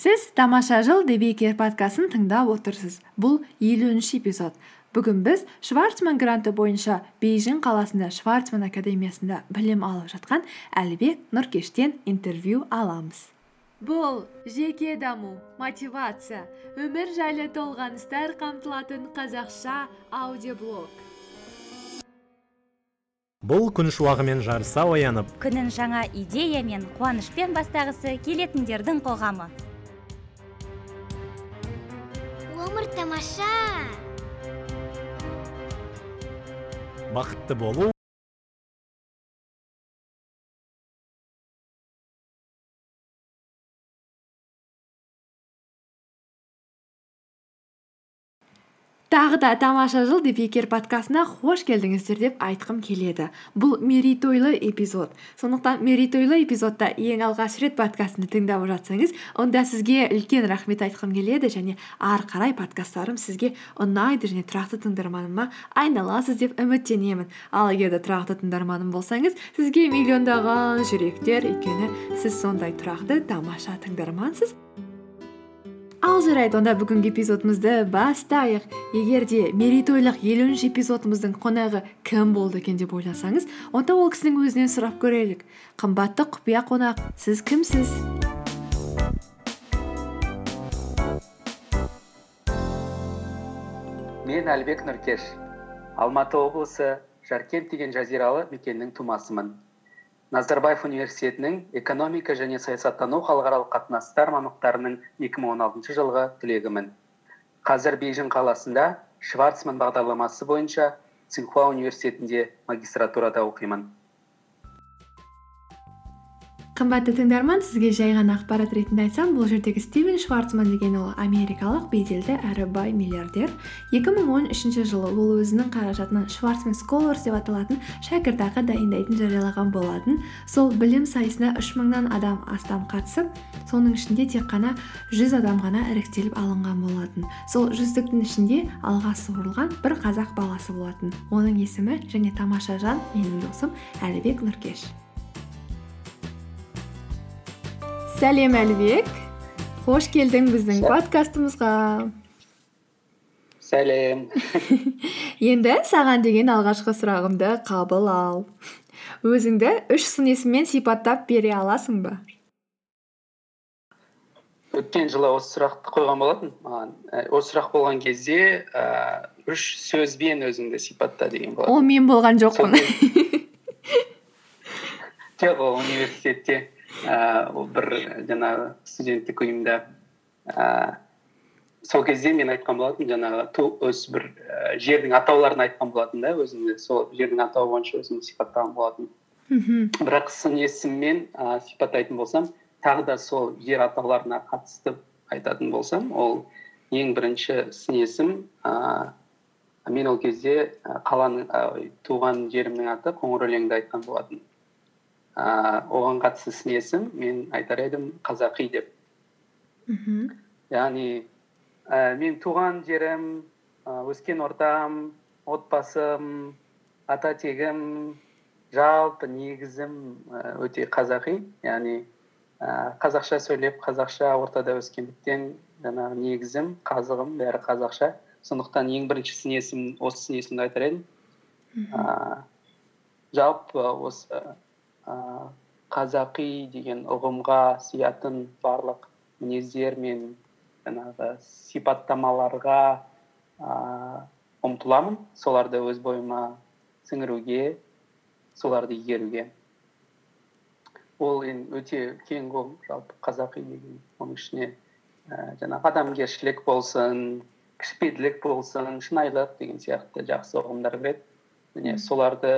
сіз тамаша жыл подкастын тыңдап отырсыз. Бұл елуінші эпизод. Бүгін біз шварцман гранты бойынша бейжің қаласында шварцман академиясында білім алып жатқан әлібек нұркештен интервью аламыз. Бұл жеке даму мотивация өмір жайлы толғаныстар қамтылатын қазақша аудиоблог. Бұл күн шуағымен жарыса оянып күнін жаңа идея мен қуанышпен бастағысы келетіндердің қоғамы. Тамаша бақытты болу тағы да тамаша жыл бекер подкастына қош келдіңіздер деп айтқым келеді. Бұл мерейтойлы эпизод. Сондықтан мерейтойлы эпизодта ең алғаш рет подкастымды тыңдап жатсаңыз онда сізге үлкен рахмет айтқым келеді және ары қарай подкасттарым сізге ұнайды және тұрақты тыңдарманыма айналасыз деп үміттенемін. Ал егер де тұрақты тыңдарманым болсаңыз сізге миллиондаған жүректер өйткені сіз сондай тұрақты тамаша тыңдармансыз. Ал жарайды онда бүгінгі эпизодымызды бастайық. Егер де мерейтойлық елуінші эпизодымыздың қонағы кім болды екен деп ойласаңыз онда ол кісінің өзінен сұрап көрелік. Қымбатты құпия қонақ сіз кімсіз? Мен әлібек нұркеш алматы облысы жаркент деген жазиралы мекеннің тумасымын. Назарбаев университетінің экономика және саясаттану халықаралық қатынастар мамықтарының 2016 жылғы түлегімін. Қазір бейжің қаласында шварцман бағдарламасы бойынша цинхуа университетінде магистратурада оқимын. Қымбатты тыңдарман сізге жай ғана ақпарат ретінде айтсам бұл жердегі стивен шварцман деген ол америкалық беделді әрі бай миллиардер. 2013 жылы ол өзінің қаражатынан шварцман сколарс деп аталатын шәкіртақы дайындайтын жариялаған болатын. Сол білім сайысына үш мыңнан адам астам қатысып соның ішінде тек қана жүз адам ғана іріктеліп алынған болатын. Сол жүздіктің ішінде алға суырылған бір қазақ баласы болатын. Оның есімі және тамаша жан менің досым әлібек нұркеш. Сәлем әлібек. Қош келдің біздің подкастымызға. Сәлем. Енді саған деген алғашқы сұрағымды қабыл ал. Өзіңді үш сын есіммен сипаттап бере аласың ба? Өткен жылы осы сұрақты қойған болатын маған ә, осы сұрақ болған кезде ііі үш сөзбен өзіңді сипатта деген болатын ол мен болған жоқпын. Жоқ ол университетте. Ііі ол бір жаңағы студенттік ұйымда ііі сол кезде мен айтқан болатын жаңағы осы бір і жердің атауларын айтқан болатын да өзімді. Сол жердің атауы бойынша өзімді сипаттаған болатын мхм. Бірақ сын есіммен і сипаттайтын болсам тағы да сол жер атауларына қатысты айтатын болсам ол ең бірінші сын есім ііі мен ол кезде қаланың туған жерімнің аты қоңыр өлеңді айтқан болатын ііі оған қатысты сын мен айтар едім қазақи деп. Мхм. Яғни і мен туған жерім і өскен ортам отбасым ата тегім жалпы негізім і өте қазақи. Яғни і қазақша сөйлеп қазақша ортада өскендіктен жаңағы негізім қазығым бәрі қазақша. Сондықтан ең бірінші сын есім осы сын есімді айтар едім. Ііі жалпы осы ііі қазақи деген ұғымға сиятын барлық мінездер мен жаңағы сипаттамаларға ііі ұмтыламын. Соларды өз бойыма сіңіруге соларды игеруге. Ол енді өте кең ұғым жалпы қазақи деген оның ішіне ііі жаңағы адамгершілік болсын кішіпейілділік болсын шынайылық деген сияқты жақсы ұғымдар кіреді. Міне соларды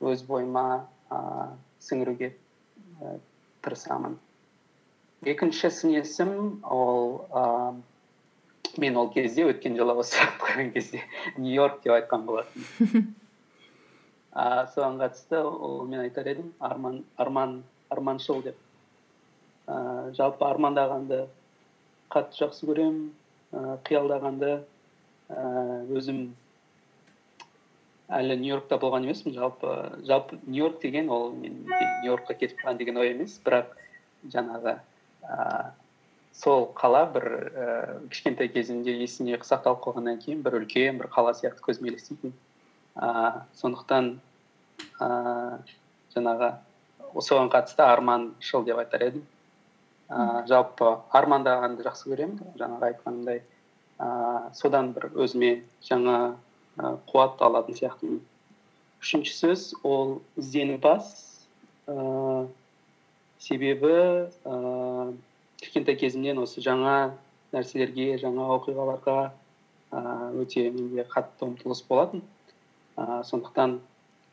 өз бойыма ііі сіңіруге і тырысамын. Екінші сын есім ол ііі мен ол кезде өткен жылы осы сұрақты қойған кезде нью йорк деп айтқан болатынмын ііі соған қатысты ол мен айтар едім арман арман арманшыл деп. Ііі жалпы армандағанды қатты жақсы көремін ііі қиялдағанды ііі өзім әлі нью йоркта болған емеспін. Жалпы жалпы нью йорк деген ол мен нью йоркқа кетіп қалған деген ой емес. Бірақ жаңағы ііі сол қала бір ііі кішкентай кезімде есімде сақталып қалғаннан кейін бір үлкен бір қала сияқты көзіме елестейтін. Ііі сондықтан ііі жаңағы соған қатысты арманшыл деп айтар едім. Ііі жалпы армандағанды жақсы көремін. Жаңағы айтқанымдай ііі содан бір өзіме жаңа і қуат алатын сияқтымын үшінші сөз ол ізденімпаз ііі себебі ііі кішкентай кезімнен осы жаңа нәрселерге жаңа оқиғаларға ііі өте менде қатты ұмтылыс болатын. Ііі сондықтан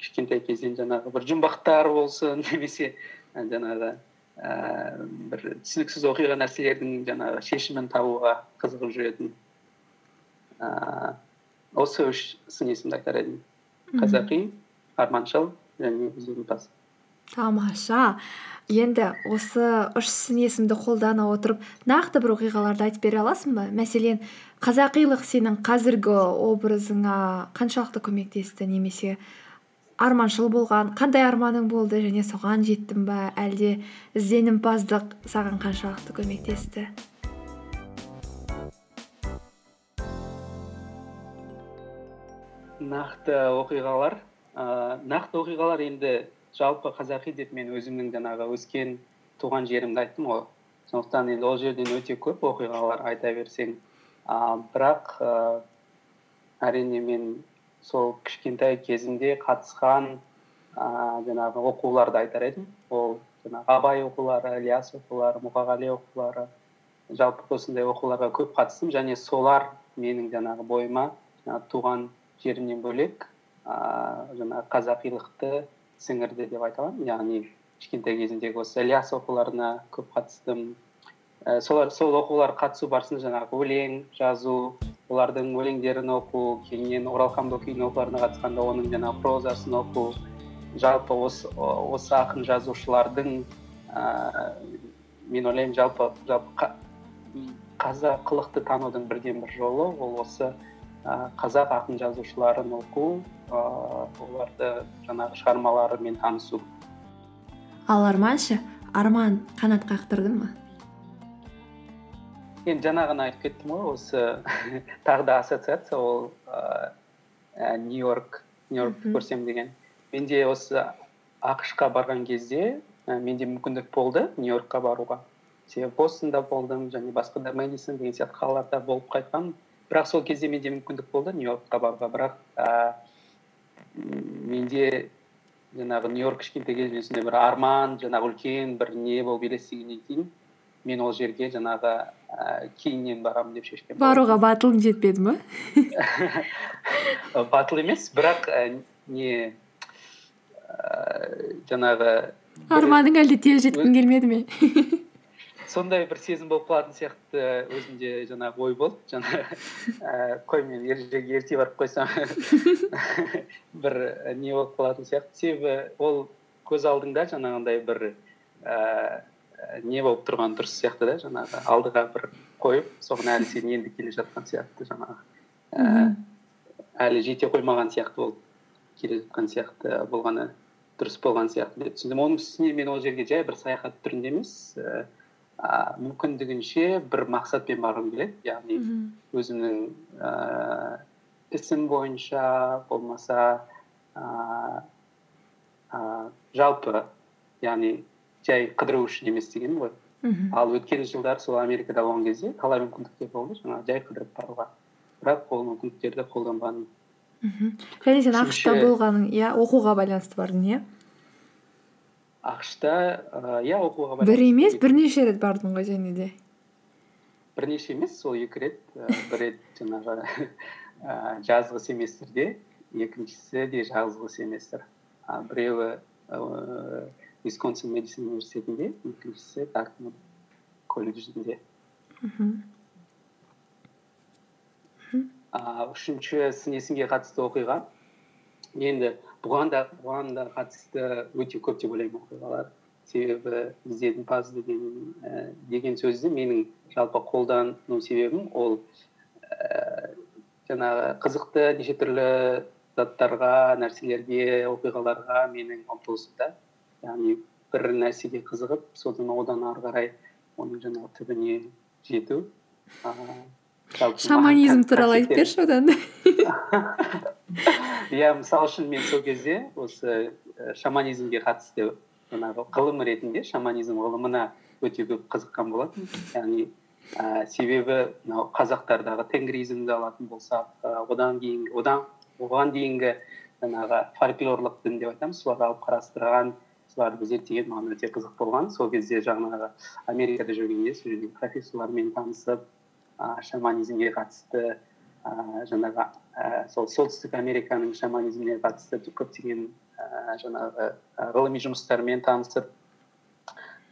кішкентай кезден жаңағы бір жұмбақтар болсын немесе жаңағы ііі бір түсініксіз оқиға нәрселердің жаңағы шешімін табуға қызығып жүретін ііі осы үш сын есімді айтар едім қазақи арманшыл және ізденімпаз тамаша. Енді осы үш сын есімді қолдана отырып нақты бір оқиғаларды айтып бере аласың ба? Мәселен қазақилық сенің қазіргі образыңа қаншалықты көмектесті? Немесе арманшыл болған қандай арманың болды? Және соған жеттің ба? Әлде ізденімпаздық саған қаншалықты көмектесті? Нақты оқиғалар ііі нақты оқиғалар енді жалпы қазақи деп мен өзімнің жаңағы өскен туған жерімді айттым ғой. Сондықтан енді ол жерден өте көп оқиғалар айта берсең. А, бірақ ііі әрине мен сол кішкентай кезімде қатысқан ііі жаңағы оқуларды айтар едім. Ол жаңағы абай оқулары ілияс оқулары мұқағали оқулары жалпы осындай оқуларға көп қатыстым. Және солар менің жаңағы бойыма жаңағы туған жерімнен бөлек ііі жаңағы қазақилықты сіңірді деп айта аламын яғни кішкентай кезімдегі осы ілияс оқуларына көп қатыстым. І солар сол оқуларға қатысу барысында жаңағы өлең жазу олардың өлеңдерін оқу кейіннен оралхан бөкейдің оқуларына қатысқанда оның жаңағы прозасын оқу жалпы осы осы ақын жазушылардың ііі мен ойлаймын жалпы жалпы қазақылықты танудың бірден бір жолы ол осы і қазақ ақын жазушыларын оқу ііі оларды жаңағы шығармаларымен танысу. Ал арман ше арман қанат қақтырды ма енді жаңа ғана айтып кеттім ғой осы тағы да ассоциация ол ііі нью йорк нью йоркті Мхм. көрсем деген. Менде осы ақш қа барған кезде і менде мүмкіндік болды нью йоркқа баруға. Себебі бостонда болдым және басқа да мэдисон деген сияқты қалаларда болып қайтқанмын. Бірақ сол кезде менде мүмкіндік болды нью йоркқа баруға бірақ ііі менде жаңағы нью йорк кішкентай кезімнен сондай бір арман жаңағы үлкен бір не болып елестегеннен кейін мен ол жерге жаңағы ііі кейіннен барамын деп шешкен баруға батылың жетпеді ма? Батыл емес бірақ і не ііі жаңағы арманың әлде тез жеткің келмеді ме? Сондай бір сезім болып қалатын сияқты өзімде жаңағы ой болды. Жаңағы ііі қой мен ер жерге ерте барып қойсам бір і не болып қалатын сияқты. Себебі ол көз алдыңда жаңағындай бір ііі не болып тұрған дұрыс сияқты да жаңағы алдыға бір қойып соған әлі сен енді келе жатқан сияқты жаңағы ііі әлі жете қоймаған сияқты болып келе жатқан сияқты болғаны дұрыс болған сияқты деп түсіндім. Оның үстіне мен ол жерге жай бір саяхат түрінде емес ііі а, мүмкіндігінше бір мақсатпен барғым келеді. Яғни өзімнің ііі ісім бойынша болмаса ііі жалпы яғни жай қыдыру үшін емес дегенім ғой. Мхм. Ал өткен жылдары сол америкада болған кезде талай мүмкіндіктер болды жаңағы жай қыдырып баруға. Бірақ ол мүмкіндіктерді қолданбадым. Мхм. Және сен ақш та Үшінші- болғаның иә оқуға байланысты бардың иә? Ақш та ііі иә оқуға бір емес бірнеше рет бардың ғой және де. Бірнеше емес сол екі рет і бір рет жаңағы ііі жазғы семестрде екіншісі де жазғы семестр. А біреуі ііі висконсин медицин университетінде екіншісі дартмут колледжінде. Мхм. А үшінші сын есімге қатысты оқиға. Енді бұған да бұған да қатысты өте көп деп ойлаймын оқиғалар. себебі ізденімпаз деген і деген сөзді менің жалпы қолдану себебім ол ііі жаңағы қызықты неше түрлі заттарға нәрселерге оқиғаларға менің ұмтылысымда яғни бір нәрсеге қызығып содан одан ары қарай оның жаңағы түбіне жету. Жалпы шаманизм туралы айтып берші одан да иә мысалы үшін мен сол кезде осы э, шаманизмге қатысты жаңағы ғылым ретінде шаманизм ғылымына өте көп қызыққан болатын яғни ііі себебі мынау қазақтардағы тенгризмді алатын болсақ і одан кейінгі одан оған дейінгі жаңағы фольклорлық дін деп айтамыз соларды алып қарастырған соларды зерттеген маған өте қызық болған. Сол кезде жаңағы америкада жүргенде сол жердегі профессорлармен танысып ііі шаманизмге қатысты ііі жаңағы ііі сол солтүстік американың шаманизміне қатысты көптеген ііі жаңағы ғылыми жұмыстармен танысып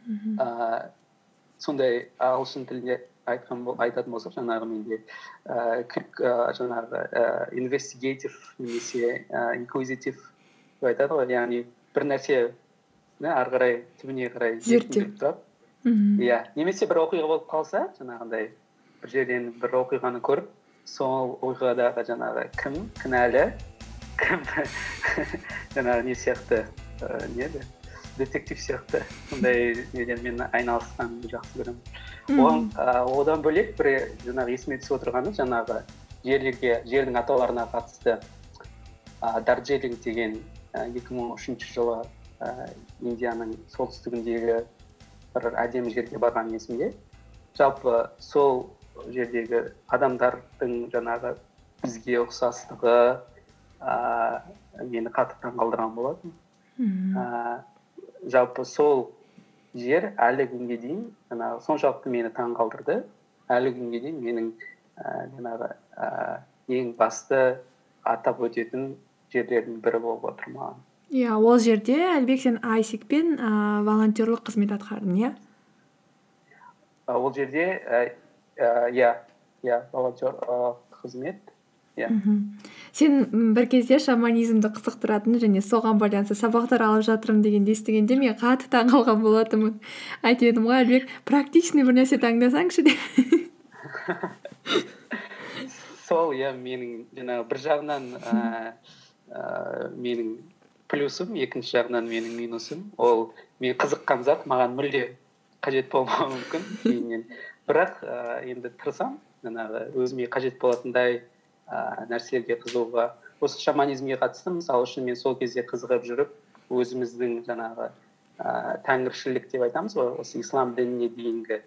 ііі сондай ағылшын тілінде айтатын болсақ жаңағы менде ііі жаңағы ііі инвестигейтив немесе і инквизитив деп айтады ғой. Яғни бір нәрсені ары қарай түбіне қарай зерттеп тұрады. Мхм иә немесе бір оқиға болып қалса жаңағындай бір жерден бір оқиғаны көріп сол оқиғадағы жаңағы кім кінәлі кім жаңағы не сияқты і не еді детектив сияқты сондай недермен айналысқанды жақсы көремін оған одан бөлек бір жаңағы есіме түсіп отырғаны жаңағы жерлерге жердің атауларына қатысты і дарджилинг деген екі мың үшінші жылы і индияның солтүстігіндегі бір әдемі жерге барған есімде жалпы сол жердегі адамдардың жаңағы бізге ұқсастығы ііі мені қатты таңғалдырған болатын. Мхм. Ііі жалпы сол жер әлі күнге дейін жаңағы соншалықты мені таңғалдырды әлі күнге дейін менің ііі жаңағы ііі ең басты атап өтетін жерлердің бірі болып отыр маған. Иә ол жерде әлбек сен айсекпен ііі волонтерлық қызмет атқардың иә? Ол жерде иә иә волонтер і, қызмет иә мхм сен бір кезде шаманизмді қызықтыратын және соған байланысты сабақтар алып жатырмын дегенді естігенде мен қатты таңқалған болатынмын. Айтып едім ғой әлбек практичный бір нәрсе таңдасаңшы деп. Сол иә менің жаңағы бір жағынан ііі ііі менің плюсым екінші жағынан менің минусым. Ол мен қызыққан зат маған мүлде қажет болмауы мүмкін. Кейіннен бірақ ііі енді тырысамын. Жаңағы өзіме қажет болатындай ііі нәрселерге қызығуға. Осы шаманизмге қатысты мысалы үшін мен сол кезде қызығып жүріп өзіміздің жаңағы ііі тәңіршілік деп айтамыз ғой осы ислам дініне дейінгі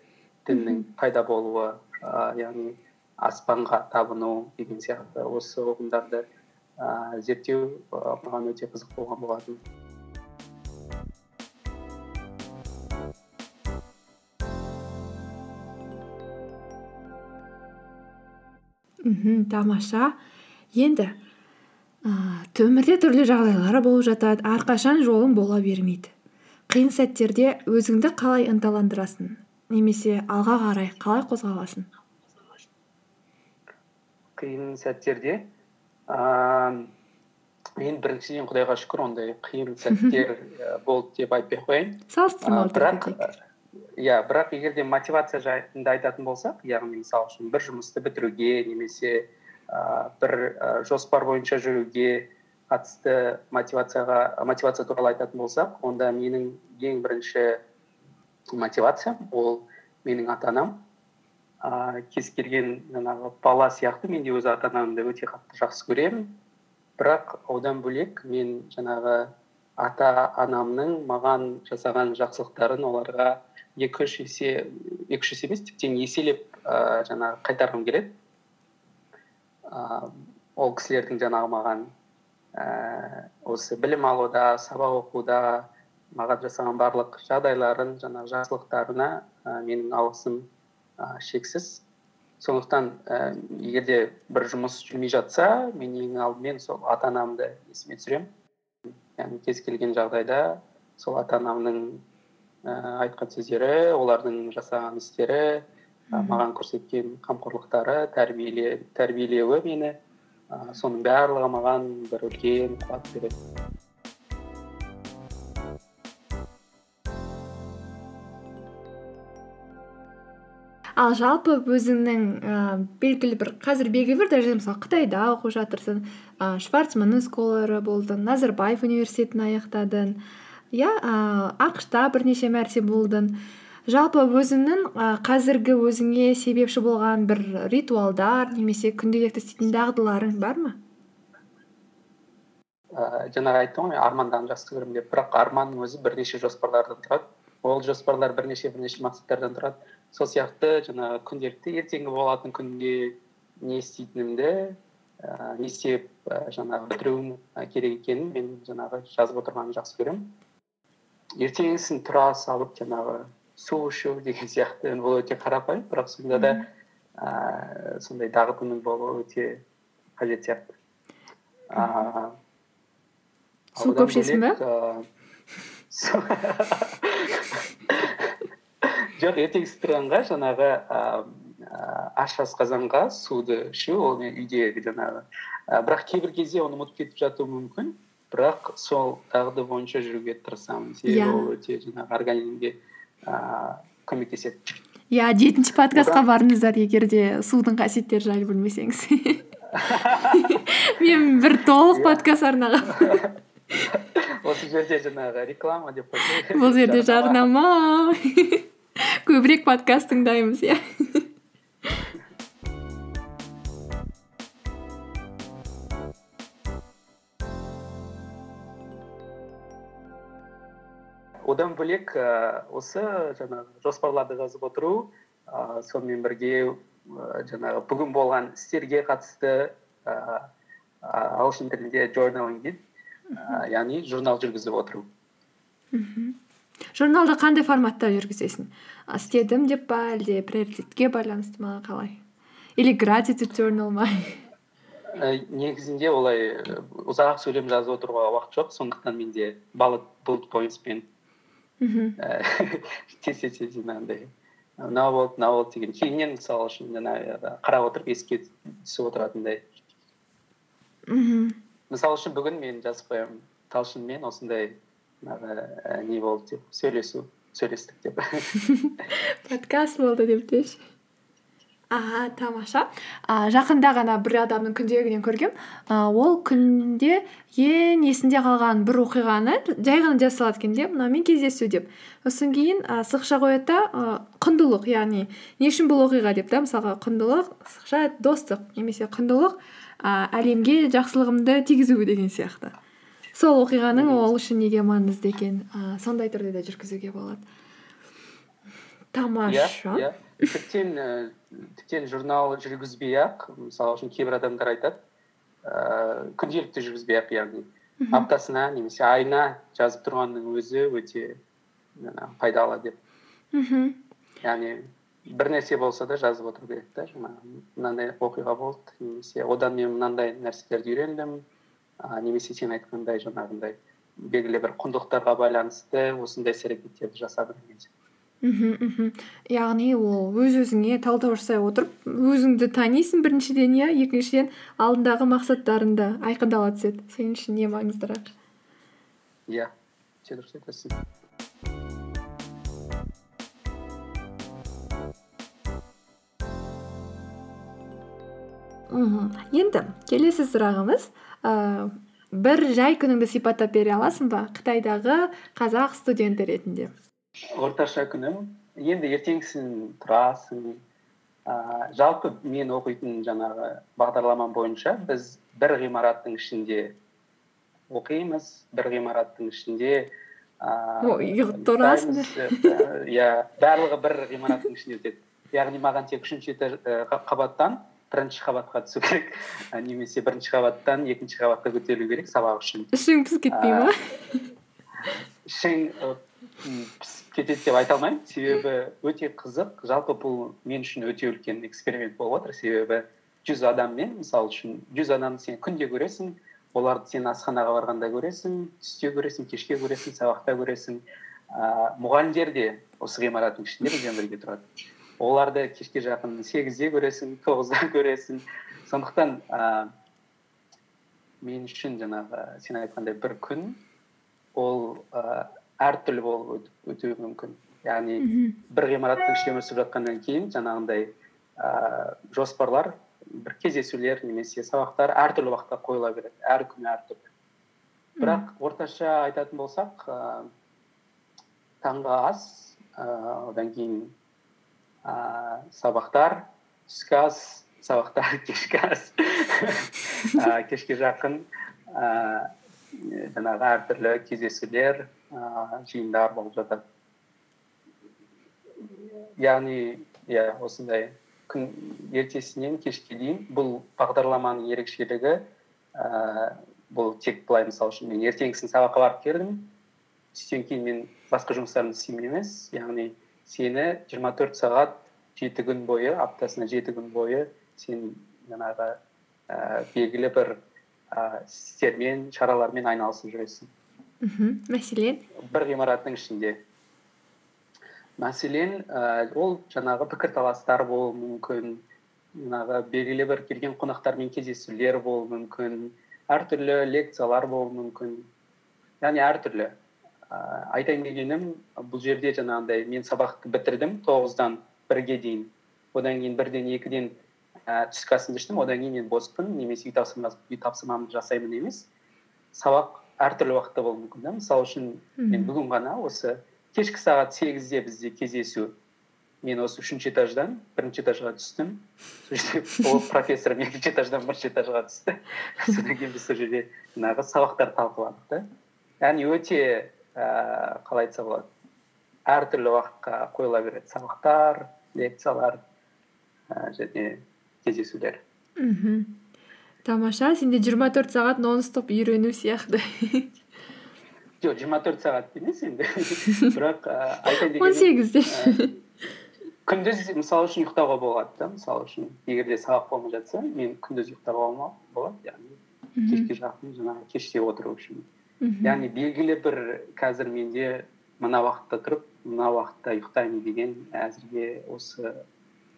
діннің пайда болуы ііі яғни аспанға табыну деген сияқты осы ұғымдарды ііі зерттеу маған өте қызық болған болатын. Мхм тамаша. Енді ііі өмірде түрлі жағдайлар болып жатады. Әрқашан жолың бола бермейді. Қиын сәттерде өзіңді қалай ынталандырасың? Немесе алға қарай қалай қозғаласың? Қиын сәттерде? Ііі мен біріншіден құдайға шүкір ондай қиын сәттер болды деп айтпай ақ қояйын. Салыстырмалы Иә бірақ егер де мотивация жайында айтатын болсақ яғни мысалы үшін бір жұмысты бітіруге немесе ііі бір і жоспар бойынша жүруге қатысты мотивацияға мотивация туралы айтатын болсақ онда менің ең бірінші мотивациям ол менің ата анам ііі кез келген жаңағы бала сияқты мен де өз ата анамды өте қатты жақсы көремін. Бірақ одан бөлек мен жаңағы ата анамның маған жасаған жақсылықтарын оларға екі үш есе екі үш есе емес тіптен еселеп ііі жаңағы қайтарғым келеді. Ііі ол кісілердің жаңағы маған ііі осы білім алуда сабақ оқуда маған жасаған барлық жағдайларын жаңағы жақсылықтарына і менің алғысым і шексіз. Сондықтан і егер де бір жұмыс жүрмей жатса мен ең алдымен сол ата анамды есіме түсіремін. Яғни кез келген жағдайда сол ата анамның ііі айтқан сөздері олардың жасаған істері і маған көрсеткен қамқорлықтары тәрбиеле тәрбиелеуі мені і соның барлығы маған бір үлкен қуат береді. Ал жалпы өзіңнің ііі белгілі бір қазір белгілі бір дәрежеде мысалы қытайда оқып жатырсың і шварцман сколары болдың назарбаев университетін аяқтадың иә ііі ақш та бірнеше мәрте болдың. Жалпы өзіңнің ә, қазіргі өзіңе себепші болған бір ритуалдар немесе күнделікті істейтін дағдыларың бар ма? Ііі жаңағы айттым ғой армандағанды жақсы көремін деп. Бірақ арманның өзі бірнеше жоспарлардан тұрады. Ол жоспарлар бірнеше бірнеше мақсаттардан тұрады. Сол сияқты жаңағы күнделікті ертеңгі болатын күнде не істейтінімді ііі не істеп і жаңағы бітіруім і керек екенін мен жаңағы жазып отырғанды жақсы көремін. Ертеңгісін тұра салып жаңағы су ішу деген сияқты енді бұл өте қарапайым бірақ сонда да ііі сондай дағдының болуы өте қажет сияқты. Су көп ішесің ба жоқ ертеңгісін тұрғанға жаңағы аш асқазанға суды ішу ол үйдегі жаңағы бірақ кейбір кезде оны ұмытып кетіп жатуым мүмкін. Бірақ сол дағды бойынша жүруге тырысамын. Себебі Иә. ол өте жаңағы организмге ііі көмектеседі. Иә жетінші подкастқа барыңыздар егер де судың қасиеттері жайлы білмесеңіз. Мен бір толық Иә. подкаст арнағанмын осы жерде жаңағы реклама деп қойсай. Бұл жерде жарнама. Көбірек подкаст тыңдаймыз иә. Одан бөлек ііі осы жаңағы жоспарларды жазып отыру ііі сонымен бірге ііі жаңағы бүгін болған істерге қатысты ііі ағылшын тілінде journaling дейді ііі яғни журнал жүргізіп отыру. Мхм. Журналды қандай форматта жүргізесің? Істедім деп па әлде приоритетке байланысты ма қалай? Или gratitude journal ма? Негізінде олай ұзақ сөйлем жазып отыруға уақыт жоқ сондықтан менде bullet bullet pointспен мхм тез тез жаңағындай мынау болды мынау болды деген кейіннен мысалы үшін жаңағы қарап отырып еске түсіп отыратындай мхм мысалы үшін бүгін мен жазып қоямын талшынмен осындай жаңағы не болды деп сөйлесу сөйлестік деп подкаст болды деп деші аха тамаша. А, жақында ғана бір адамның күнделігінен көргем. А, ол күнде ең есінде қалған бір оқиғаны жай ғана жаза салады екен де мынаумен кездесу деп. Сосын кейін а, сызықша қояды да құндылық яғни не үшін бұл оқиға деп та мысалға құндылық сызықша достық немесе құндылық а, әлемге жақсылығымды тигізу деген сияқты. Сол оқиғаның ол үшін неге маңызды екенін сондай түрде де жүргізуге болады. Тамаша. Тіптен і тіптен журнал жүргізбей ақ мысалы үшін кейбір адамдар айтады. Ііі күнделікті жүргізбей ақ яғни аптасына немесе айына жазып тұрғанның өзі өте жаңағы пайдалы деп. Мхм. Яғни бір нәрсе болса да жазып отыру керек та. Жаңағы мынандай оқиға болды немесе одан мен мынандай нәрселерді үйрендім а, немесе сен айтқандай жаңағындай белгілі бір құндылықтарға байланысты осындай іс әрекеттерді жасадым деген сияқты. Мхм мхм яғни ол өз өзіңе талдау жасай отырып өзіңді танисың біріншіден иә? Екіншіден алдындағы мақсаттарың да айқындала түседі. Сен үшін не маңыздырақ иә өте дұрыс айтасың. Мхм енді келесі сұрағымыз ііі бір жай күніңді сипаттап бере аласың ба? Қытайдағы қазақ студенті ретінде. Орташа күнім. Енді ертеңгісін тұрасың. Ііі жалпы мен оқитын жаңағы бағдарламам бойынша біз бір ғимараттың ішінде оқимыз бір ғимараттың ішінде ііі тұрасыңдар. иә барлығы бір ғимараттың ішінде өтеді. Яғни маған тек үшінші қа- қабаттан бірінші қабатқа түсу керек немесе бірінші қабаттан екінші қабатқа көтерілу керек сабақ үшін. Ішің пысып кетпей ма? Ішің пісіп кетеді деп айта алмаймын. Себебі өте қызық. Жалпы бұл мен үшін өте үлкен эксперимент болып отыр. Себебі жүз адаммен мысалы үшін жүз адамды сен күнде көресің оларды сен асханаға барғанда көресің түсте көресің кешке көресің сабақта көресің. Ііі мұғалімдер де осы ғимараттың ішінде бізбен бірге тұрады. Оларды кешке жақын сегізде көресің тоғызда көресің. Сондықтан ііі мен үшін жаңағы сен айтқандай бір күн ол ііі әртүрлі болып өт- өтуі мүмкін. Яғни мхм бір ғимараттың ішінде өмір сүріп жатқаннан кейін жаңағындай ііі жоспарлар бір кездесулер немесе сабақтар әртүрлі уақытта қойыла береді. Әр күні әртүрлі бірақ орташа айтатын болсақ ііі таңғы ас ыыы одан кейін ыыы сабақтар түскі ас сабақтар кешкі ас кешке жақын ііі жаңағы әртүрлі кездесулер ііі жиындар болып жатады яғни иә осындай күн ертесінен кешке дейін бұл бағдарламаның ерекшелігі ііі бұл тек былай мысал үшін мен ертеңгісін сабаққа барып келдім. Түстен кейін мен басқа жұмыстарымды істеймін емес. Яғни сені жиырма төрт сағат жеті күн бойы аптасына жеті күн бойы сен жаңағы ііі белгілі бір ііі істермен шаралармен айналысып жүресің. Мхм мәселен? Бір ғимараттың ішінде. Мәселен ііі ол жаңағы пікірталастар болуы мүмкін жаңағы белгілі бір келген қонақтармен кездесулер болуы мүмкін әртүрлі лекциялар болуы мүмкін. Яғни әртүрлі. Ііі айтайын дегенім бұл жерде жаңағындай мен сабақты бітірдім тоғыздан бірге дейін. Одан кейін бірден екіден ііі түскі асымды іштім одан кейін мен боспын немесе үй тапсырмамды жасаймын емес. Сабақ әртүрлі уақытта болуы мүмкін да. Мысалы үшін мен бүгін ғана осы кешкі сағат сегізде бізде кездесу. Мен осы үшінші этаждан бірінші этажға түстім. Сол жерде ол профессорым екінші этаждан бірінші этажға түсті. Содан кейін біз сол жерде жаңағы сабақтарды талқыладық та. Яғни өте ііі қалай айтса болады әртүрлі уақытқа қойыла береді сабақтар лекциялар ііі және кездесулер. Мхм. Тамаша сенде жиырма төрт сағат нон стоп үйрену сияқты. Жоқ жиырма төрт сағат емес енді. Бірақ ііі он дегенім сегізде. күндіз мысалы үшін ұйықтауға болады да мысалы үшін. Егер де сабақ болмай жатса мен күндіз ұйықтауға болады яғни кешке жақын жаңағы кеште отыру үшін. Яғни белгілі бір қазір менде мына уақытта тұрып мына уақытта ұйықтаймын деген әзірге осы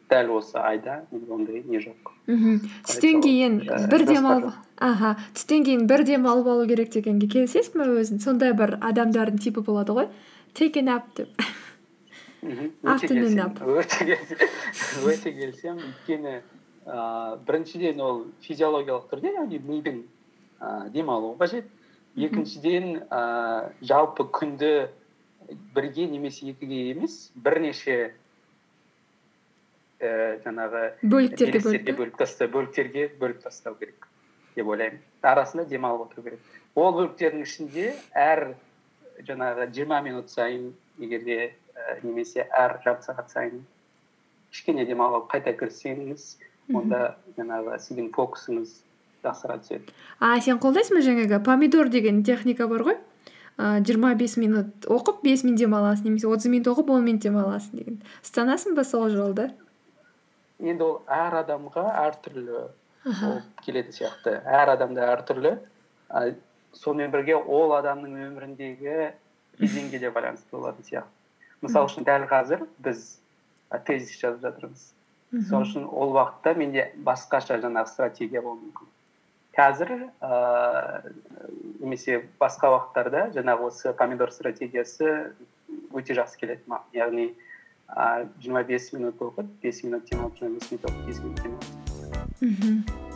дәл осы айда менде ондай не жоқ. Мхм. Түстен кейін бір демалып аха. Түстен кейін бір демалып алу керек дегенге келісесің бе өзің сондай бір адамдардың типі болады ғой. Take a nap деп. Өте келісемін өйткені ііі біріншіден ол физиологиялық түрде яғни мидың ііі демалуы қажет. Екіншіден ііі жалпы күнді бірге немесе екіге емес бірнеше ііі жаңағы бөліктерге бөліп бөліп тастау бөліктерге бөліп тастау керек деп ойлаймын. Арасында демалып отыру керек. Ол бөліктердің ішінде әр жаңағы жиырма минут сайын егер де і немесе әр жарты сағат сайын кішкене демалып қайта кіріссеңіз онда жаңағы сіздің фокусыңыз жақсара түседі. А сен қолдайсың ба жаңағы? Помидор деген техника бар ғой. Жиырма бес минут оқып бес минут демаласың немесе отыз минут оқып он минут демаласың деген. Ұстанасың ба сол жолды енді ол әр адамға әртүрлі болып келетін сияқты. Әр адамда әртүрлі а, сонымен бірге ол адамның өміріндегі кезеңге де байланысты болатын сияқты. Мысалы үшін дәл қазір біз тезис жазып жатырмыз. Сол үшін ол уақытта менде басқаша жаңағы стратегия болуы мүмкін. Қазір ііі немесе басқа уақыттарда жаңағы осы помидор стратегиясы өте жақсы келеді маған. Яғни жиырма бес минут оқып бес минут демалып жиырма бес минут оқып бес минут демалып мхм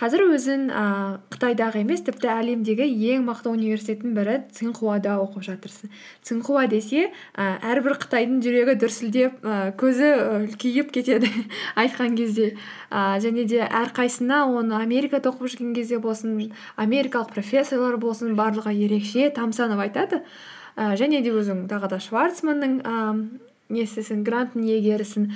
қазір өзің а, қытайдағы емес тіпті әлемдегі ең мықты университеттің бірі цинхуада оқып жатырсың. Цинхуа десе а, әрбір қытайдың жүрегі дүрсілдеп а, көзі үлкейіп кетеді айтқан кезде. А, және де әрқайсысына оны америкада оқып жүрген кезде болсын америкалық профессорлар болсын барлығы ерекше тамсанып айтады. А, және де өзің тағы да шварцманның а, несісің гранттың иегерісің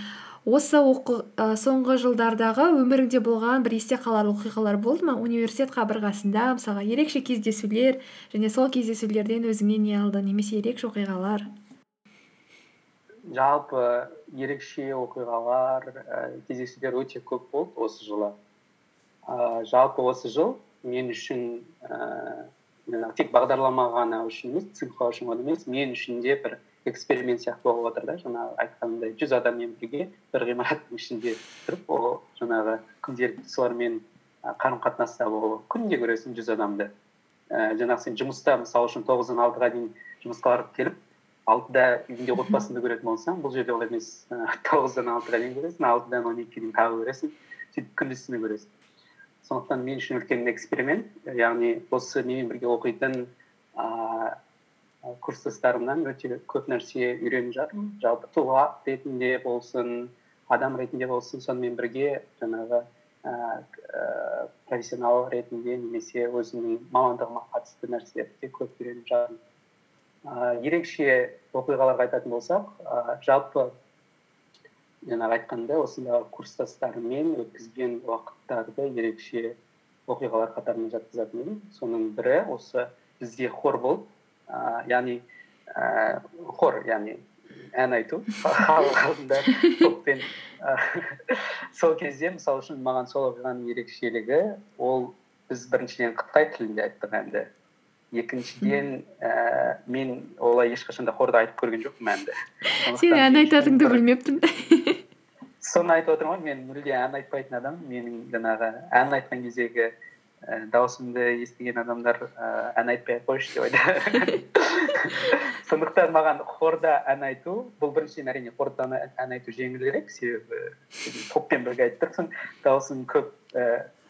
осы ә, соңғы жылдардағы өміріңде болған бір есте қалар оқиғалар болды ма? Университет қабырғасында мысалға ерекше кездесулер және сол кездесулерден өзіңе не алды? Немесе ерекше оқиғалар? Жалпы ерекше оқиғалар і кездесулер өте көп болды осы жылы. Ііі жалпы осы жыл мен үшін ііі тек бағдарлама ғана үшін емес цинхуа үшін ғана емес мен үшін де бір эксперимент сияқты болып отыр да жаңағы айтқанымдай жүз адаммен бірге бір ғимараттың ішінде тұрып ол жаңағы күнделікті солармен қарым қатынаста болу. Күнде көресің жүз адамды. Ііі жаңағы сен жұмыста мысалы үшін тоғыздан алтыға дейін жұмысқа барып келіп алтыда үйінде отбасыңды көретін болсаң бұл жерде олай емес і тоғыздан алтыға дейін көресің алтыдан он екіге дейін тағы көресің сөйтіп күндіз түні көресің. Сондықтан мен үшін үлкен эксперимент яғни осы менімен бірге оқитын ііі курстастарымнан өте көп нәрсе үйреніп жатырмын жалпы тұлға ретінде болсын адам ретінде болсын сонымен бірге жаңағы ііі профессионал ретінде немесе өзімнің мамандығыма қатысты нәрселерді көп үйреніп жатырмын. Ііі ерекше оқиғаларға айтатын болсақ ііі жалпы жаңағы айтқандай осындағы курстастарыммен өткізген уақыттарды ерекше оқиғалар қатарына жатқызатын едім. Соның бірі осы бізде хор болып ііі яғни ііі хор яғни ән айту халық алдында топпен сол кезде мысалы үшін маған сол оқиғаның ерекшелігі ол біз біріншіден қытай тілінде айттық әнді. Екіншіден ііі мен олай ешқашан да хорда айтып көрген жоқпын әнді. Сен ән айтатыныңды білмеппін. Соны айтып отырмын ғой мен мүлде ән айтпайтын адаммын менің жаңағы ән айтқан кездегі і дауысымды естіген адамдар ііі ән айтпай ақ қойшы деп айтады сондықтан маған хорда ән айту бұл біріншіден әрине хорда ән айту жеңілірек себебі топпен бірге айтып тұрсың дауысың көп і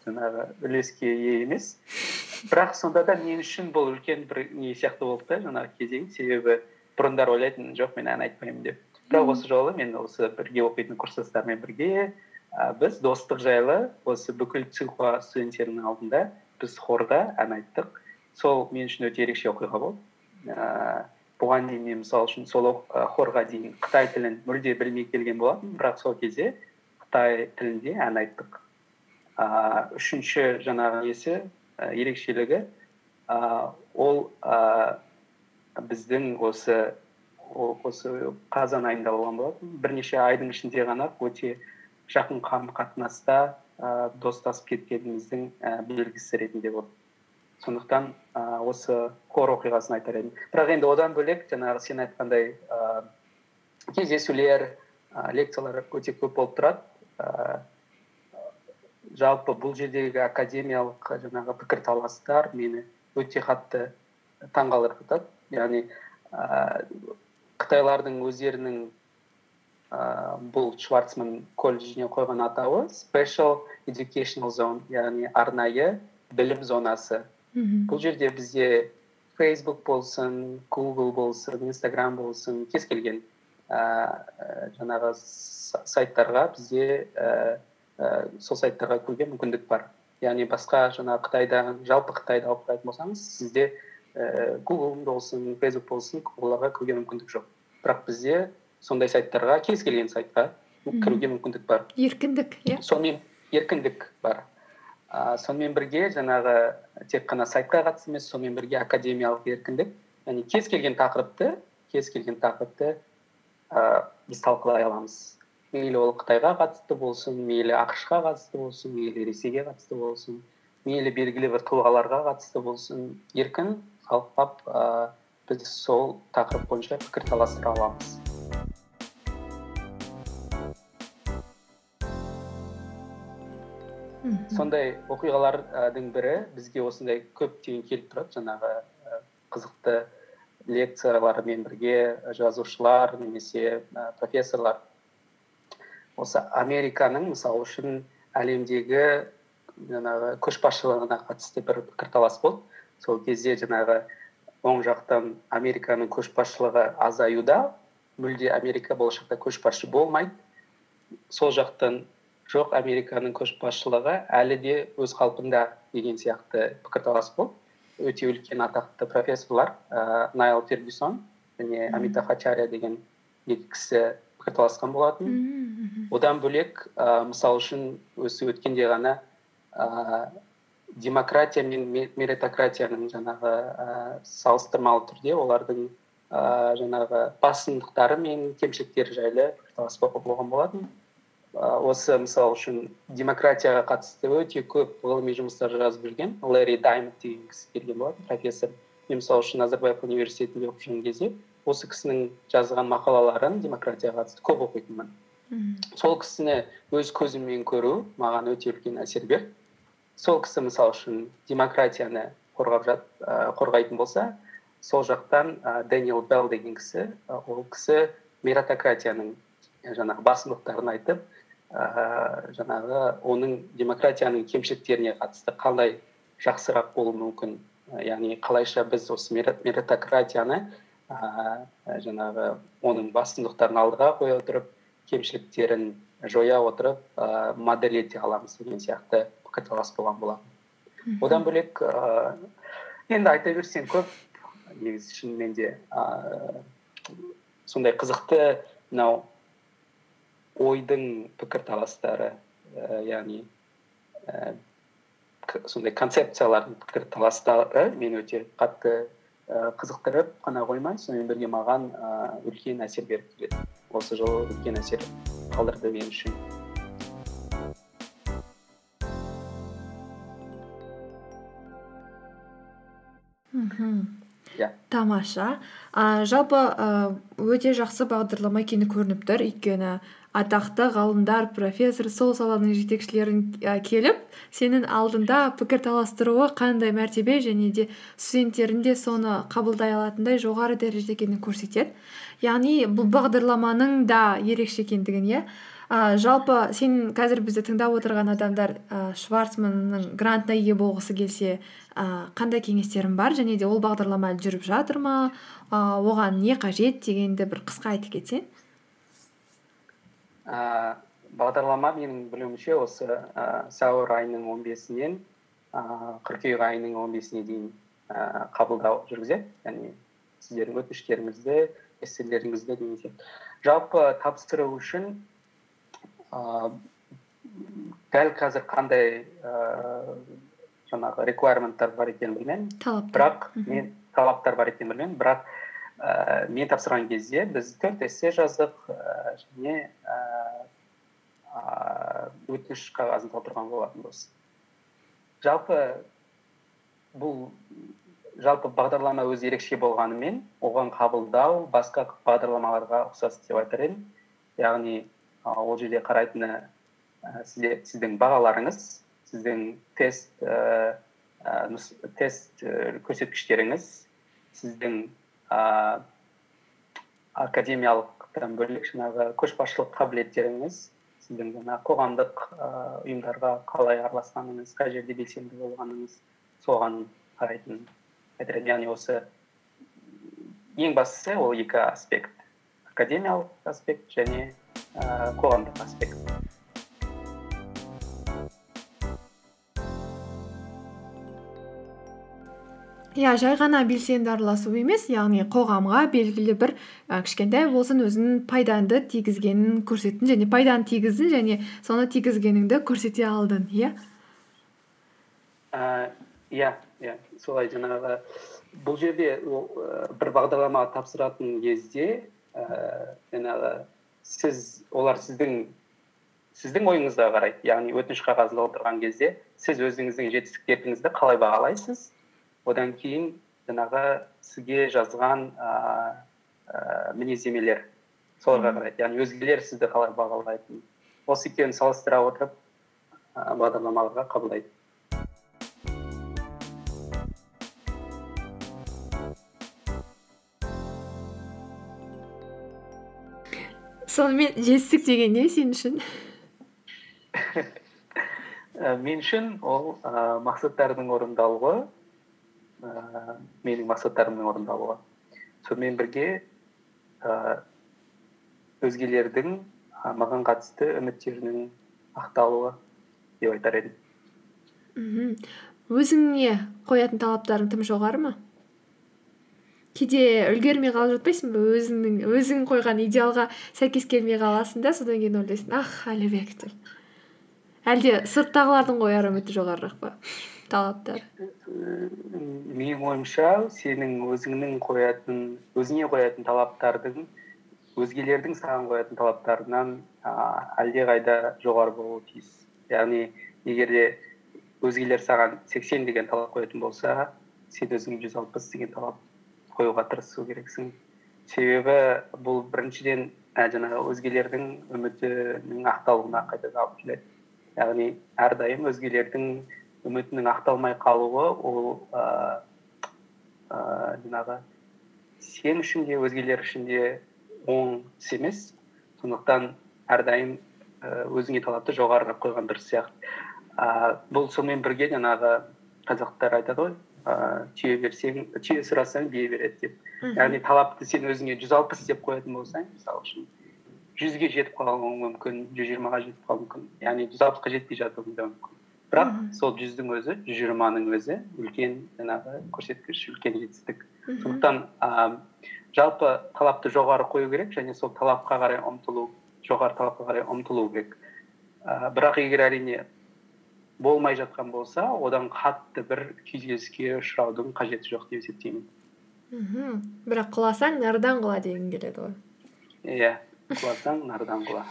жаңағы үлеске ие емес бірақ сонда да мен үшін бұл үлкен бір не сияқты болды да жаңағы кезең себебі бұрындар ойлайтынмын жоқ мен ән айтпаймын деп бірақ осы жолы мен осы бірге оқитын курстастармен бірге і біз достық жайлы осы бүкіл цинхуа студенттерінің алдында біз хорда ән айттық. Сол мен үшін өте ерекше оқиға болды. Ііі бұған дейін мен мысалы үшін сол і хорға дейін қытай тілін мүлде білмей келген болатынмын бірақ сол кезде қытай тілінде ән айттық. Ііі үшінші жаңағы несі ерекшелігі ііі ол ііі біздің осы осы қазан айында болған болатын. Бірнеше айдың ішінде ғана өте жақын қарым қатынаста ііі достасып кеткеніміздің і белгісі ретінде болды сондықтан ііі осы хор оқиғасын айтар едім. Бірақ енді одан бөлек жаңағы сен айтқандай ііі кездесулер і лекциялар өте көп болып тұрады. Ііі жалпы бұл жердегі академиялық жаңағы пікірталастар мені өте қатты таңғалдырып яғни ііі қытайлардың өздерінің ііі бұл шварцман колледжіне қойған атауы special educational zone яғни арнайы білім зонасы. Мхм бұл жерде бізде фейсбук болсын гугл болсын инстаграм болсын кез келген ііі жаңағы сайттарға бізде ііі сол сайттарға кіруге мүмкіндік бар. Яғни басқа жаңағы қытайда жалпы қытайда оқытатын болсаңыз сізде ііі гугл болсын фейсбук болсын оларға кіруге мүмкіндік жоқ. Бірақ бізде сондай сайттарға кез келген сайтқа кіруге мүмкіндік бар. Еркіндік иә. Сонымен еркіндік бар. Ііі сонымен бірге жаңағы тек қана сайтқа қатысты емес сонымен бірге академиялық еркіндік яғни кез келген тақырыпты кез келген тақырыпты ііі біз талқылай аламыз. Мейлі ол қытайға қатысты болсын мейлі ақш қа қатысты болсын мейлі ресейге қатысты болсын мейлі белгілі бір тұлғаларға қатысты болсын. Еркін талқылап ііі біз сол тақырып бойынша пікір таластыра аламыз. Сондай оқиғалардың бірі бізге осындай көптеген келіп тұрады. Жаңағы і қызықты лекциялармен бірге жазушылар немесе і профессорлар. Осы американың мысалы үшін әлемдегі жаңағы көшбасшылығына қатысты бір пікірталас болды. Сол кезде жаңағы оң жақтан американың көшбасшылығы азаюда мүлде америка болашақта көшбасшы болмайды. Сол жақтан жоқ американың көшбасшылығы әлі де өз қалпында деген сияқты пікірталас болды өте үлкен атақты профессорлар ііі найл фергюсон және амита хачария деген екі кісі пікірталасқан болатын. Одан бөлек ііі мысалы үшін осы өткенде ғана ііі демократия мен ме- меритократияның жаңағы ііі салыстырмалы түрде олардың ііі жаңағы басымдықтары мен кемшіліктері жайлы пікірталас бо- болған болатын. І осы мысалы үшін демократияға қатысты өте көп ғылыми жұмыстар жазып жүрген лэри даймонд деген кісі келген болатын профессор. Мен мысалы үшін назарбаев университетінде оқып жүрген кезде осы кісінің жазған мақалаларын демократияға қатысты көп оқитынмын мхм. сол кісіні өз көзіммен көру маған өте үлкен әсер берді. Сол кісі мысалы үшін демократияны қорғап жат і қорғайтын болса сол жақтан і дэниел белл деген кісі ол кісі меритократияның жаңағы басымдықтарын айтып ііі жаңағы оның демократияның кемшіліктеріне қатысты қандай жақсырақ болуы мүмкін? Яғни қалайша біз осы меритократияны ііі жаңағы оның басымдықтарын алдыға қоя отырып кемшіліктерін жоя отырып ііі модель ете аламыз деген сияқты пікірталас болған болатын. Одан бөлек ііі енді айта берсең көп негізі шынымен де ііі сондай қызықты мынау ойдың пікірталастары ііі яғни ііі сондай концепциялардың пікірталастары мені өте қатты ііі қызықтырып қана қоймай сонымен бірге маған ііі үлкен әсер беріп келеді. Осы жолы үлкен әсер қалдырды мен үшін. Мхм. Иә. Тамаша. А, жалпы өте жақсы бағдарлама екені көрініп тұр. Өйткені атақты ғалымдар профессор сол саланың жетекшілерін а, келіп сенің алдында пікір таластыруы қандай мәртебе және де студенттердің де соны қабылдай алатындай жоғары дәрежеде екенін көрсетеді. Яғни бұл бағдарламаның да ерекше екендігін иә. А, жалпы сен қазір бізді тыңдап отырған адамдар а, шварцманның грантына ие болғысы келсе а, қандай кеңестерің бар? Және де ол бағдарлама жүріп жатыр ма? А, оған не қажет дегенді бір қысқа айтып кетсең. Ііі бағдарлама менің білуімше осы ііі сәуір айының он бесінен ііі қыркүйек айының он бесіне дейін ііі қабылдау жүргізеді. Яғни сіздердің өтініштеріңізді эсселеріңізді деген сияқты жалпы тапсыру үшін ііі дәл қазір қандай ііі жаңағы реквайрменттар бар екенін білмедім талаптар. Бірақ мен талаптар бар екенін білмедім бірақ ііі мен тапсырған кезде біз төрт эссе жаздық ііі және ііі өтініш қағазын толтырған болатынбыз жалпы бұл жалпы бағдарлама өзі ерекше болғанымен оған қабылдау басқа бағдарламаларға ұқсас деп айтар едім яғни ол жерде қарайтыны сіздің бағаларыңыз сіздің тест ііі тест і көрсеткіштеріңіз сіздің ііі академиялықтан бөлек жаңағы көшбасшылық қабілеттеріңіз сіздің жаңағы қоғамдық ііі ұйымдарға қалай араласқаныңыз қай жерде белсенді болғаныңыз соған қарайтын яғни осы ең бастысы ол екі аспект. Академиялық аспект және ііі қоғамдық аспект. Иә жай ғана белсенді араласу емес яғни қоғамға белгілі бір і кішкентай болсын өзіңнің пайдаңды тигізгенін көрсеттің және пайданы тигіздің және соны тигізгеніңді көрсете алдың иә? Иә иә солай жаңағы. Бұл жерде ол і бір бағдарлама тапсыратын кезде ііі жаңағы сіз олар сіздің сіздің ойыңызға қарайды яғни өтініш қағазын толтырған кезде сіз өзіңіздің жетістіктеріңізді қалай бағалайсыз? Одан кейін жаңағы сізге жазған ііі мінездемелер. соларға қарайды. яғни өзгелер сізді қалай бағалайтын осы екеуін салыстыра отырып ііі бағдарламаларға қабылдайды. Сонымен жетістік деген не сен үшін? Мен үшін ол ііі мақсаттардың орындалуы ііі менің мақсаттарымның орындалуы сонымен бірге ііі өзгелердің і маған қатысты үміттерінің ақталуы деп айтар едім мхм өзіңе қоятын талаптарың тым жоғары ма кейде үлгермей қалып жатпайсың ба өзіңнің өзің қойған идеалға сәйкес келмей қаласың да содан кейін ойлайсың ах әлібек деп әлде сырттағылардың қояр үміті жоғарырақ па талаптары Ііі менің ойымша сенің өзіңнің қоятын өзіңе қоятын талаптардың өзгелердің саған қоятын талаптарынан ііі әлдеқайда жоғары болуы тиіс. Яғни егер де өзгелер саған сексен деген талап қоятын болса сен өзің жүз алпыс деген талап қоюға тырысу керексің. Себебі бұл біріншіден і жаңағы өзгелердің үмітінің ақталуына қайтадан алып келеді. Яғни әрдайым өзгелердің үмітінің ақталмай қалуы ол ііі ііі жаңағы сен үшін де өзгелер үшін де оң іс емес. Сондықтан әрдайым і өзіңе талапты жоғарырақ қойған дұрыс сияқты. А, бұл сонымен бірге жаңағы қазақтар айтады ғой ыыы түйе берсең түйе сұрасаң бие береді деп. Яғни талапты сен өзіңе жүз алпыс деп қоятын болсаң мысалы үшін жүзге жетіп қалуың мүмкін жүз жиырмаға жетіп қалуың мүмкін. Яғни жүз алпысқа жетпей жатуың да мүмкін. Бірақ сол жүздің өзі жүз жиырманың өзі үлкен жаңағы көрсеткіш үлкен жетістік. Сондықтан ііі жалпы талапты жоғары қою керек және сол талапқа қарай ұмтылу жоғары талапқа қарай ұмтылу керек. Ііі бірақ егер әрине болмай жатқан болса одан қатты бір күйзеліске ұшыраудың қажеті жоқ деп есептеймін. Мхм. Бірақ құласаң нардан құла дегің келеді ғой. Иә. Құласаң нардан құла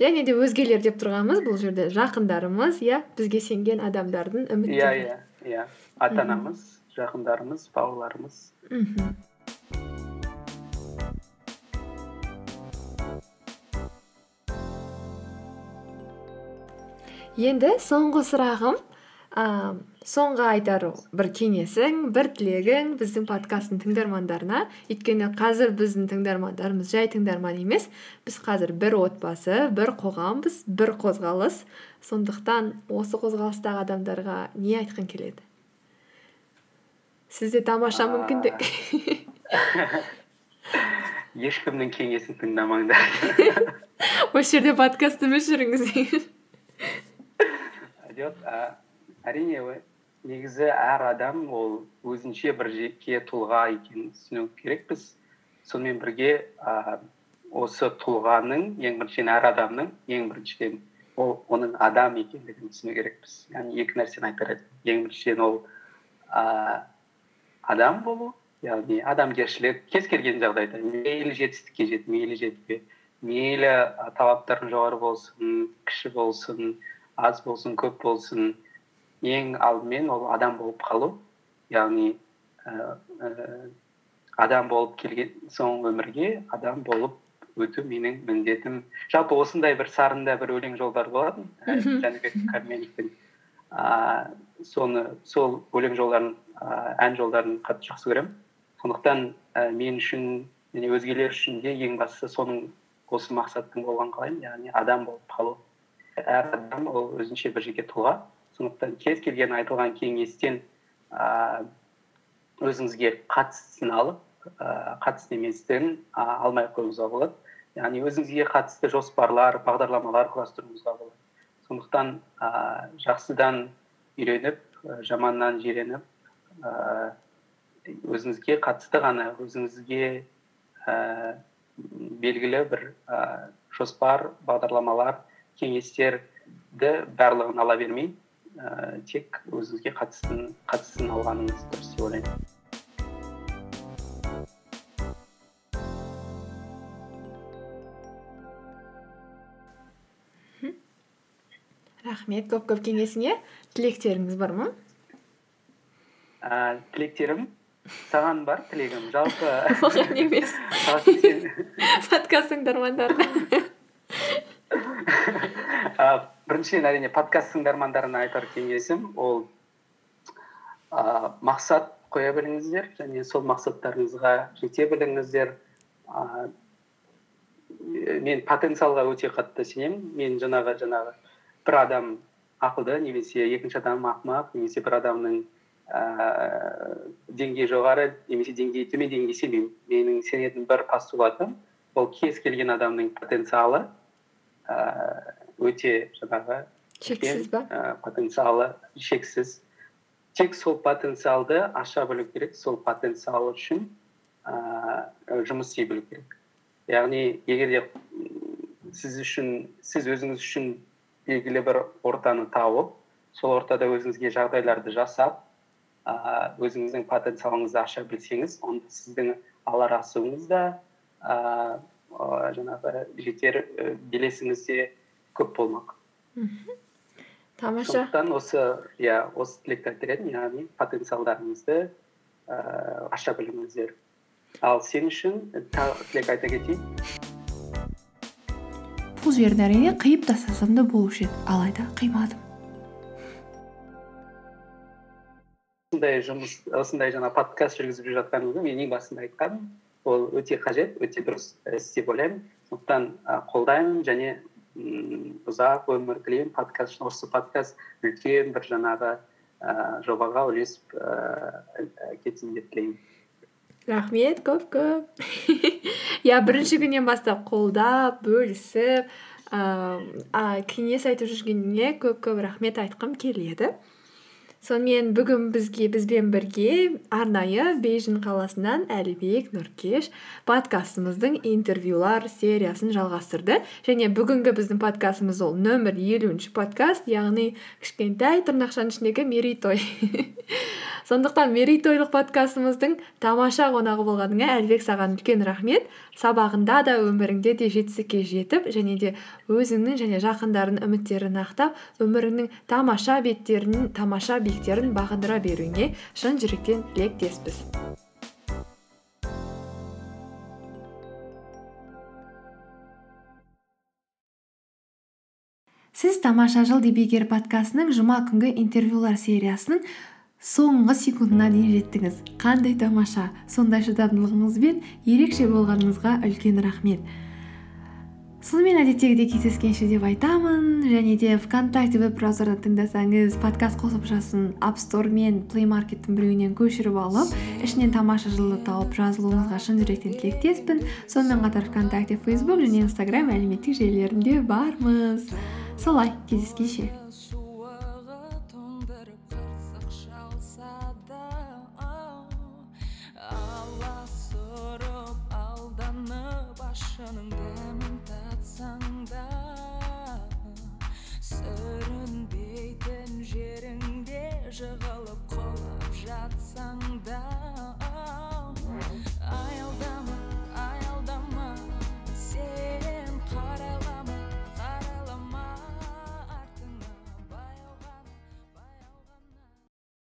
және де өзгелер деп тұрғанымыз бұл жерде жақындарымыз иә бізге сенген адамдардың иә үміттері иә иә. Ата анамыз жақындарымыз бауырларымыз. Мхм. Енді соңғы сұрағым. Ыыы соңғы айтар бір кеңесің бір тілегің біздің подкасттың тыңдармандарына. Өйткені қазір біздің тыңдармандарымыз жай тыңдарман емес. Біз қазір бір отбасы бір қоғамбыз бір қозғалыс. Сондықтан осы қозғалыстағы адамдарға не айтқың келеді? Сізде тамаша мүмкіндік. Ешкімнің кеңесін тыңдамаңдар. Осы жерде подкастты өшіріңіз жоқ әрине негізі әр адам ол өзінше бір жеке тұлға екенін түсіну керекпіз. Сонымен бірге ә, осы тұлғаның ең біріншіден әр адамның ең біріншіден ол оның адам екендігін түсіну керекпіз. Яғни екі нәрсені айтар едім. Ең біріншіден ол ә, адам болу яғни адамгершілік кез келген жағдайда мейлі жетістікке жет мейлі жетпе мейлі талаптарың жоғары болсын кіші болсын аз болсын көп болсын ең алдымен ол адам болып қалу яғни ііі адам болып келген соң өмірге адам болып өту менің міндетім. Жалпы осындай бір сарында бір өлең жолдары болатын жәнібек кәрменовтің ііі соны сол өлең жолдарын ііі ән жолдарын қатты жақсы көремін. Сондықтан і мен үшін және өзгелер үшін де ең бастысы соның осы мақсаттың болғанын қалаймын яғни адам болып қалу. Әр адам ол өзінше бір жеке тұлға. Сондықтан кез келген айтылған кеңестен ііі өзіңізге қатыстысын алып ііі қатысты еместігін а, алмай ақ қоюыңызға болады. Яғни өзіңізге қатысты жоспарлар бағдарламалар құрастыруыңызға болады. Сондықтан ііі жақсыдан үйреніп жаманнан жиреніп ііі өзіңізге қатысты ғана өзіңізге ііі белгілі бір і жоспар бағдарламалар кеңестерді барлығын ала бермей ііі тек өзіңізге қатыстысын қатыстысын алғаныңыз дұрыс деп ойлаймын. Рахмет. Көп көп кеңесіңе тілектеріңіз бар ма? Ііі тілектерім саған бар тілегім. жалпы оған емес. Подкаст тыңдармандарына А, біріншіден әрине подкаст тыңдармандарына айтар кеңесім ол а, мақсат қоя біліңіздер және сол мақсаттарыңызға жете біліңіздер. А, мен потенциалға өте қатты сенемін. Мен жаңағы жаңағы бір адам ақылды немесе екінші адам ақымақ немесе бір адамның ііі деңгейі жоғары немесе деңгейі төмен дегенге сенбеймін менің сенетін бір постулатым ол кез келген адамның потенциалы ііі өте жаңағы шексіз ба? і потенциалы шексіз. Тек сол потенциалды аша білу керек сол потенциал үшін ііі жұмыс істей білу керек. Яғни егер де сіз үшін сіз өзіңіз үшін белгілі бір ортаны тауып сол ортада өзіңізге жағдайларды жасап ііі өзіңіздің потенциалыңызды аша білсеңіз онда сіздің алар асуыңыз да ііі жаңағы жетер і белесіңіз де көп болмақ тамаша сондықтан осы иә осы тілекті айтар едім яғни потенциалдарыңызды ііі аша біліңіздер ал сен үшін тағы тілек айта кетейін бұл жерін әрине қиып тастасам да болушы еді. Алайда қимадым. Осындай жұмыс осындай жаңа подкаст жүргізіп жатқаныңызды мен ең басында айтқанмын ол өте қажет өте дұрыс іс деп ойлаймын. Сондықтан і қолдаймын және ммм ұзақ өмір тілеймін подкаст осы подкаст үлкен бір жаңағы ііі жобаға үлесіп ііі кетсін деп тілеймін. Рахмет көп көп. Иә бірінші күннен бастап қолдап бөлісіп ііі кеңес айтып жүргеніңе көп көп рахмет айтқым келеді. Сонымен бүгін бізге бізбен бірге арнайы бейжің қаласынан әлібек нұркеш подкастымыздың интервьюлар сериясын жалғастырды. Және бүгінгі біздің подкастымыз ол нөмір елуінші подкаст яғни кішкентай тырнақшаның ішіндегі мерейтой. Сондықтан мерейтойлық подкастымыздың тамаша қонағы болғаныңа әлібек саған үлкен рахмет. Сабағында да өміріңде де жетістікке жетіп және де өзіңнің және жақындарыңның үміттерін ақтап өміріңнің тамаша беттерін тамаша биіктерін бағындыра беруіңе шын жүректен тілектеспіз. Сіз тамаша жыл подкастының жұма күнгі интервьюлар сериясының соңғы секундына дейін жеттіңіз? Қандай тамаша сондай шыдамдылығыңыз бен ерекше болғаныңызға үлкен рахмет. Сонымен әдеттегідей кездескенше деп айтамын. Және де вконтакте веб браузердан тыңдасаңыз подкаст қосымшасын апп стор мен плей маркеттің біреуінен көшіріп алып ішінен тамаша жылды тауып жазылуыңызға шын жүректен тілектеспін. Сонымен қатар вконтакте фейсбук және инстаграм әлеуметтік желілерінде бармыз. Солай кездескенше.